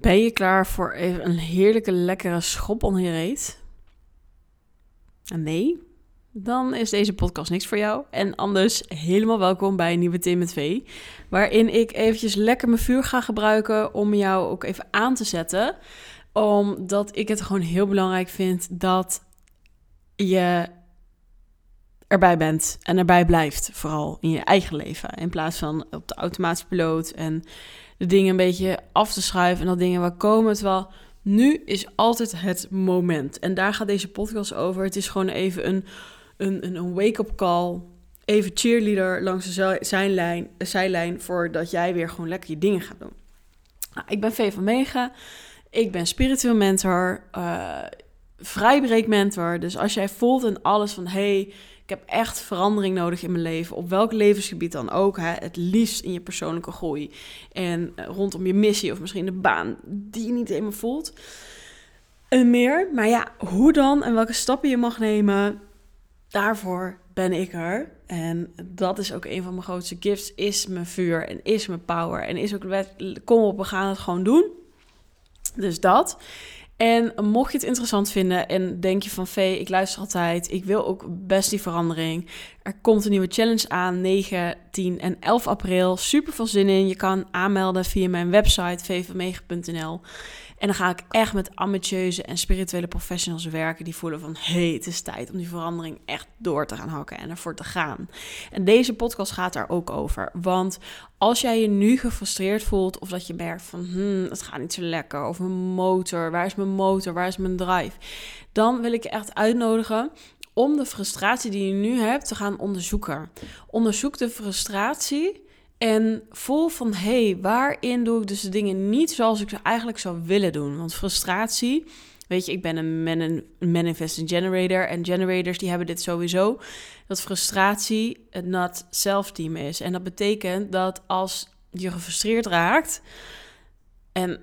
Ben je klaar voor even een heerlijke, lekkere schop onder je reet? Nee? Dan is deze podcast niks voor jou. En anders helemaal welkom bij een nieuwe Thee met V. Waarin ik eventjes lekker mijn vuur ga gebruiken om jou ook even aan te zetten. Omdat ik het gewoon heel belangrijk vind dat je erbij bent en erbij blijft. Vooral in je eigen leven. In plaats van op de automatische piloot en dingen een beetje af te schuiven en dat dingen waar komen. Terwijl nu is altijd het moment. En daar gaat deze podcast over. Het is gewoon even een, een, een wake-up call. Even cheerleader langs de zijlijn, zijlijn voordat jij weer gewoon lekker je dingen gaat doen. Nou, ik ben V van Mega. Ik ben spiritueel mentor, uh, vrijbreekmentor. Dus als jij voelt en alles van... hey, ik heb echt verandering nodig in mijn leven. Op welk levensgebied dan ook. Hè? Het liefst in je persoonlijke groei. En eh, rondom je missie of misschien de baan die je niet helemaal voelt. En meer. Maar ja, hoe dan en welke stappen je mag nemen. Daarvoor ben ik er. En dat is ook een van mijn grootste gifts. Is mijn vuur en is mijn power. En is ook kom op, we gaan het gewoon doen. Dus dat. En mocht je het interessant vinden en denk je van Vee, ik luister altijd, ik wil ook best die verandering. Er komt een nieuwe challenge aan, 9, 10 en 11 april. Super veel zin in. Je kan aanmelden via mijn website vvmega.nl. En dan ga ik echt met ambitieuze en spirituele professionals werken die voelen van hé, hey, het is tijd om die verandering echt door te gaan hakken en ervoor te gaan. En deze podcast gaat daar ook over. Want als jij je nu gefrustreerd voelt of dat je merkt van hmm, het gaat niet zo lekker of mijn motor, waar is mijn motor, waar is mijn drive, dan wil ik je echt uitnodigen om de frustratie die je nu hebt te gaan onderzoeken. Onderzoek de frustratie en voel van, hé, hey, waarin doe ik dus de dingen niet zoals ik ze eigenlijk zou willen doen? Want frustratie, weet je, ik ben een, man, een manifesting generator. En generators, die hebben dit sowieso. Dat frustratie het not self-team is. En dat betekent dat als je gefrustreerd raakt... en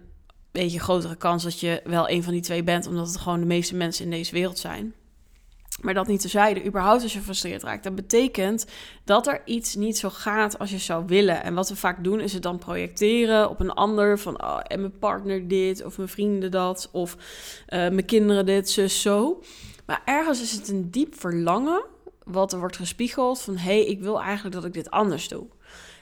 weet je, grotere kans dat je wel een van die twee bent... omdat het gewoon de meeste mensen in deze wereld zijn... Maar dat niet te zeiden, überhaupt als je gefrustreerd raakt. Dat betekent dat er iets niet zo gaat als je zou willen. En wat we vaak doen, is het dan projecteren op een ander. Van, oh, en mijn partner dit, of mijn vrienden dat, of uh, mijn kinderen dit, zus, zo. Maar ergens is het een diep verlangen, wat er wordt gespiegeld van... hé, hey, ik wil eigenlijk dat ik dit anders doe.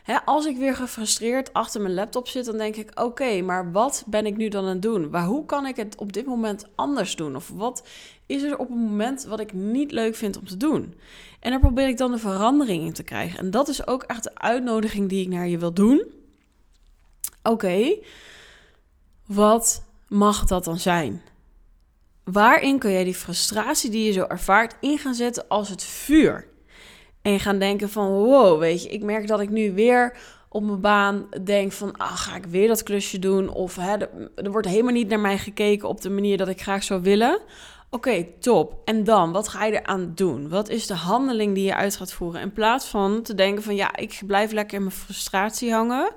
Hè, als ik weer gefrustreerd achter mijn laptop zit, dan denk ik: oké, maar wat ben ik nu dan aan het doen? Maar hoe kan ik het op dit moment anders doen? Of wat is er op een moment wat ik niet leuk vind om te doen? En daar probeer ik dan een verandering in te krijgen. En dat is ook echt de uitnodiging die ik naar je wil doen. Oké, wat mag dat dan zijn? Waarin kun jij die frustratie die je zo ervaart in gaan zetten als het vuur? En gaan denken van, wow, weet je, ik merk dat ik nu weer op mijn baan denk van, ah, ga ik weer dat klusje doen? Of hè, er, wordt helemaal niet naar mij gekeken op de manier dat ik graag zou willen. Oké, top. En dan, wat ga je eraan doen? Wat is de handeling die je uit gaat voeren? In plaats van te denken van, ja, ik blijf lekker in mijn frustratie hangen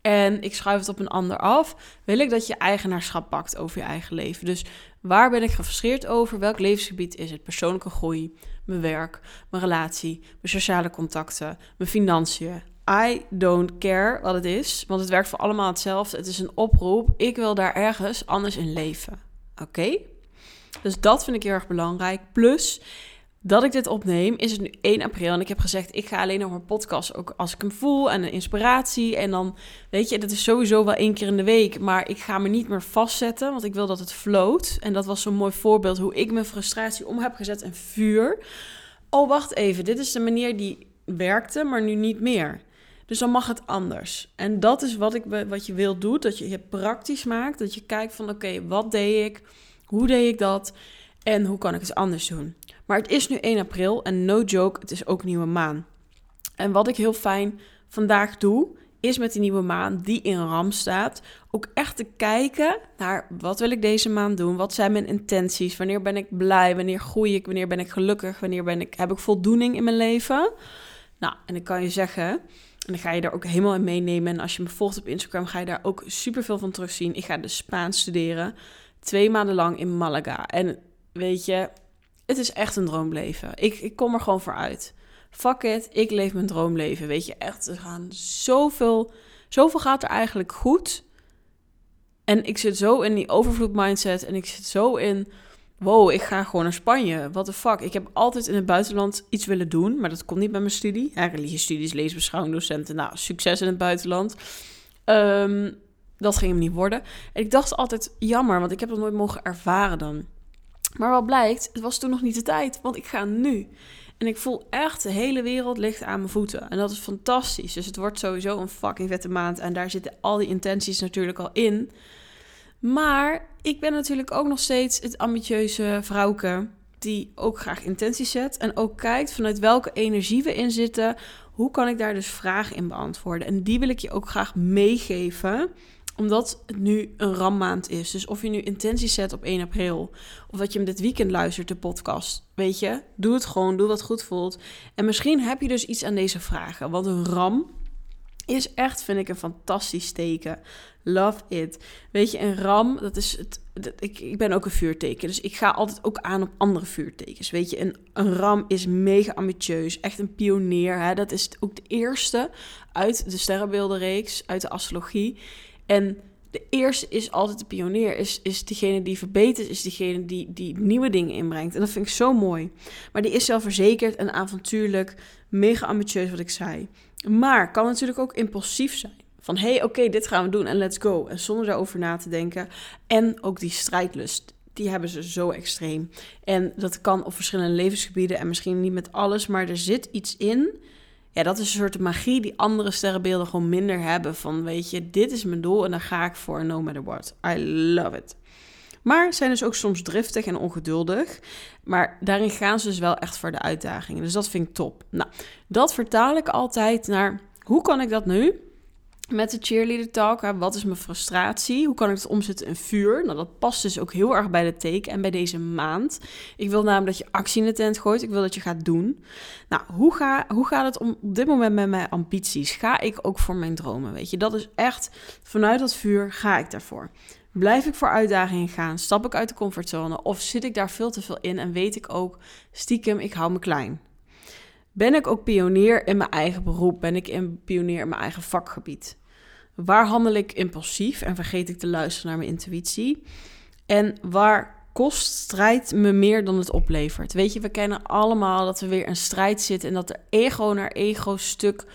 en ik schuif het op een ander af, wil ik dat je eigenaarschap pakt over je eigen leven. Dus waar ben ik gefrustreerd over? Welk levensgebied is het? Persoonlijke groei, mijn werk, mijn relatie, mijn sociale contacten, mijn financiën. I don't care wat het is, want het werkt voor allemaal hetzelfde. Het is een oproep. Ik wil daar ergens anders in leven. Oké? Dus dat vind ik heel erg belangrijk. Plus, dat ik dit opneem, is het nu 1 april. En ik heb gezegd, ik ga alleen nog mijn podcast ook als ik hem voel en een inspiratie. En dan, weet je, dat is sowieso wel één keer in de week. Maar ik ga me niet meer vastzetten, want ik wil dat het float. En dat was zo'n mooi voorbeeld hoe ik mijn frustratie om heb gezet in vuur. Oh, wacht even, dit is de manier die werkte, maar nu niet meer. Dus dan mag het anders. En dat is wat, ik, wat je wil doen, dat je het praktisch maakt. Dat je kijkt van, oké, wat deed ik? Hoe deed ik dat? En hoe kan ik het anders doen? Maar het is nu 1 april en no joke, het is ook nieuwe maan. En wat ik heel fijn vandaag doe, is met die nieuwe maan die in ram staat, ook echt te kijken naar wat wil ik deze maand doen? Wat zijn mijn intenties? Wanneer ben ik blij? Wanneer groei ik? Wanneer ben ik gelukkig? Wanneer ben ik, heb ik voldoening in mijn leven? Nou, en ik kan je zeggen, en dan ga je daar ook helemaal in meenemen. En als je me volgt op Instagram, ga je daar ook superveel van terugzien. Ik ga de Spaans studeren, twee maanden lang in Malaga. En weet je, het is echt een droomleven. Ik, ik kom er gewoon voor uit. Fuck it, ik leef mijn droomleven. Weet je, echt, er gaan zoveel, zoveel gaat er eigenlijk goed. En ik zit zo in die overvloed mindset en ik zit zo in wow, ik ga gewoon naar Spanje. What the fuck? Ik heb altijd in het buitenland iets willen doen, maar dat kon niet met mijn studie. Ja, religiestudies, leesbeschouwing, docenten. Nou, succes in het buitenland. Ehm, dat ging hem niet worden. En ik dacht altijd, jammer, want ik heb dat nooit mogen ervaren dan. Maar wat blijkt, het was toen nog niet de tijd, want ik ga nu. En ik voel echt, de hele wereld ligt aan mijn voeten. En dat is fantastisch. Dus het wordt sowieso een fucking vette maand. En daar zitten al die intenties natuurlijk al in. Maar ik ben natuurlijk ook nog steeds het ambitieuze vrouwke die ook graag intenties zet en ook kijkt vanuit welke energie we in zitten. Hoe kan ik daar dus vragen in beantwoorden? En die wil ik je ook graag meegeven omdat het nu een rammaand is. Dus of je nu intenties zet op 1 april. Of dat je hem dit weekend luistert, de podcast. Weet je, doe het gewoon. Doe wat goed voelt. En misschien heb je dus iets aan deze vragen. Want een ram is echt, vind ik, een fantastisch teken. Love it. Weet je, een ram, dat is het. ik, ik ben ook een vuurteken, dus ik ga altijd ook aan op andere vuurtekens. Weet je, een, een ram is mega ambitieus, echt een pionier. Hè? Dat is ook de eerste uit de sterrenbeeldenreeks, uit de astrologie. En de eerste is altijd de pionier, is, is degene die verbetert, is degene die, die nieuwe dingen inbrengt. En dat vind ik zo mooi. Maar die is zelfverzekerd en avontuurlijk, mega ambitieus, wat ik zei. Maar kan natuurlijk ook impulsief zijn. Van hé, hey, oké, dit gaan we doen en let's go. En zonder daarover na te denken. En ook die strijdlust, die hebben ze zo extreem. En dat kan op verschillende levensgebieden en misschien niet met alles, maar er zit iets in. Ja, dat is een soort magie die andere sterrenbeelden gewoon minder hebben. Van weet je, dit is mijn doel en daar ga ik voor, no matter what. I love it. Maar zijn dus ook soms driftig en ongeduldig. Maar daarin gaan ze dus wel echt voor de uitdagingen. Dus dat vind ik top. Nou, dat vertaal ik altijd naar hoe kan ik dat nu? Met de cheerleader talk, wat is mijn frustratie? Hoe kan ik het omzetten in vuur? Nou, dat past dus ook heel erg bij de teken en bij deze maand. Ik wil namelijk dat je actie in de tent gooit. Ik wil dat je gaat doen. Nou, hoe, ga, hoe gaat het om, op dit moment met mijn ambities? Ga ik ook voor mijn dromen? Weet je, dat is echt vanuit dat vuur ga ik daarvoor. Blijf ik voor uitdagingen gaan? Stap ik uit de comfortzone? Of zit ik daar veel te veel in en weet ik ook stiekem, ik hou me klein? Ben ik ook pionier in mijn eigen beroep? Ben ik een pionier in mijn eigen vakgebied? Waar handel ik impulsief en vergeet ik te luisteren naar mijn intuïtie? En waar kost strijd me meer dan het oplevert? Weet je, we kennen allemaal dat we weer een strijd zitten en dat er ego naar ego stuk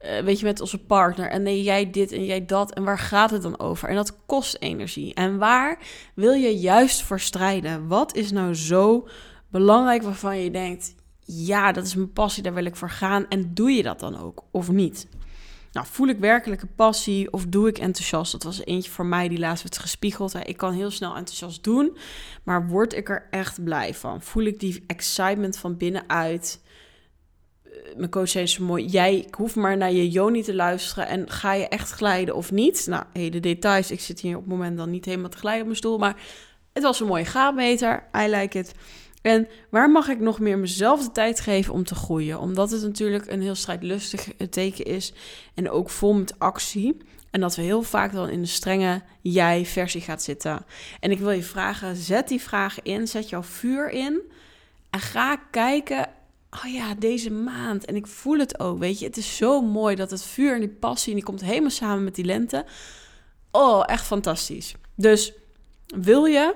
uh, weet je, met onze partner. En nee, jij dit en jij dat. En waar gaat het dan over? En dat kost energie. En waar wil je juist voor strijden? Wat is nou zo belangrijk waarvan je denkt: ja, dat is mijn passie, daar wil ik voor gaan. En doe je dat dan ook of niet? Nou, voel ik werkelijk een passie of doe ik enthousiast? Dat was eentje voor mij die laatst werd gespiegeld. Ik kan heel snel enthousiast doen, maar word ik er echt blij van? Voel ik die excitement van binnenuit? mijn coach zei zo mooi: jij hoeft maar naar je Joni te luisteren en ga je echt glijden of niet? Nou, hey, de details. Ik zit hier op het moment dan niet helemaal te glijden op mijn stoel, maar het was een mooie gaapmeter. I like it. En waar mag ik nog meer mezelf de tijd geven om te groeien? Omdat het natuurlijk een heel strijdlustig teken is en ook vol met actie. En dat we heel vaak dan in de strenge jij-versie gaat zitten. En ik wil je vragen: zet die vragen in, zet jouw vuur in. En ga kijken oh ja, deze maand. En ik voel het ook, weet je. Het is zo mooi dat het vuur en die passie, en die komt helemaal samen met die lente. Oh, echt fantastisch. Dus wil je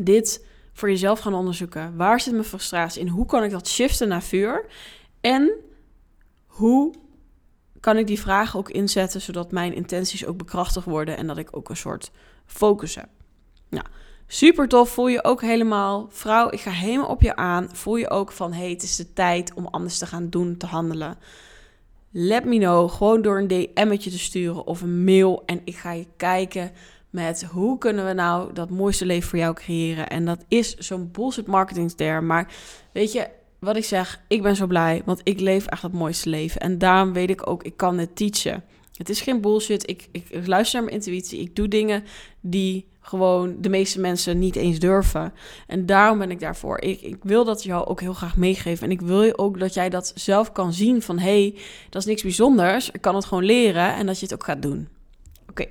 dit voor jezelf gaan onderzoeken? Waar zit mijn frustratie in? Hoe kan ik dat shiften naar vuur? En hoe kan ik die vragen ook inzetten zodat mijn intenties ook bekrachtigd worden en dat ik ook een soort focus heb? Nou, Super tof, voel je ook helemaal. Vrouw, ik ga helemaal op je aan. Voel je ook van, hey, het is de tijd om anders te gaan doen, te handelen. Let me know, gewoon door een DM'tje te sturen of een mail. En ik ga je kijken met hoe kunnen we nou dat mooiste leven voor jou creëren. En dat is zo'n bullshit marketingsterm. Maar weet je, wat ik zeg, ik ben zo blij, want ik leef echt het mooiste leven. En daarom weet ik ook, ik kan het teachen. Het is geen bullshit. Ik, ik, luister naar mijn intuïtie. Ik doe dingen die gewoon de meeste mensen niet eens durven. En daarom ben ik daarvoor. Ik, ik wil dat jou ook heel graag meegeven. En ik wil je ook dat jij dat zelf kan zien van... hey, dat is niks bijzonders. Ik kan het gewoon leren en dat je het ook gaat doen. Oké,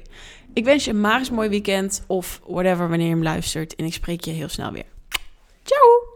ik wens je een magisch mooi weekend of whatever wanneer je hem luistert. En ik spreek je heel snel weer. Ciao!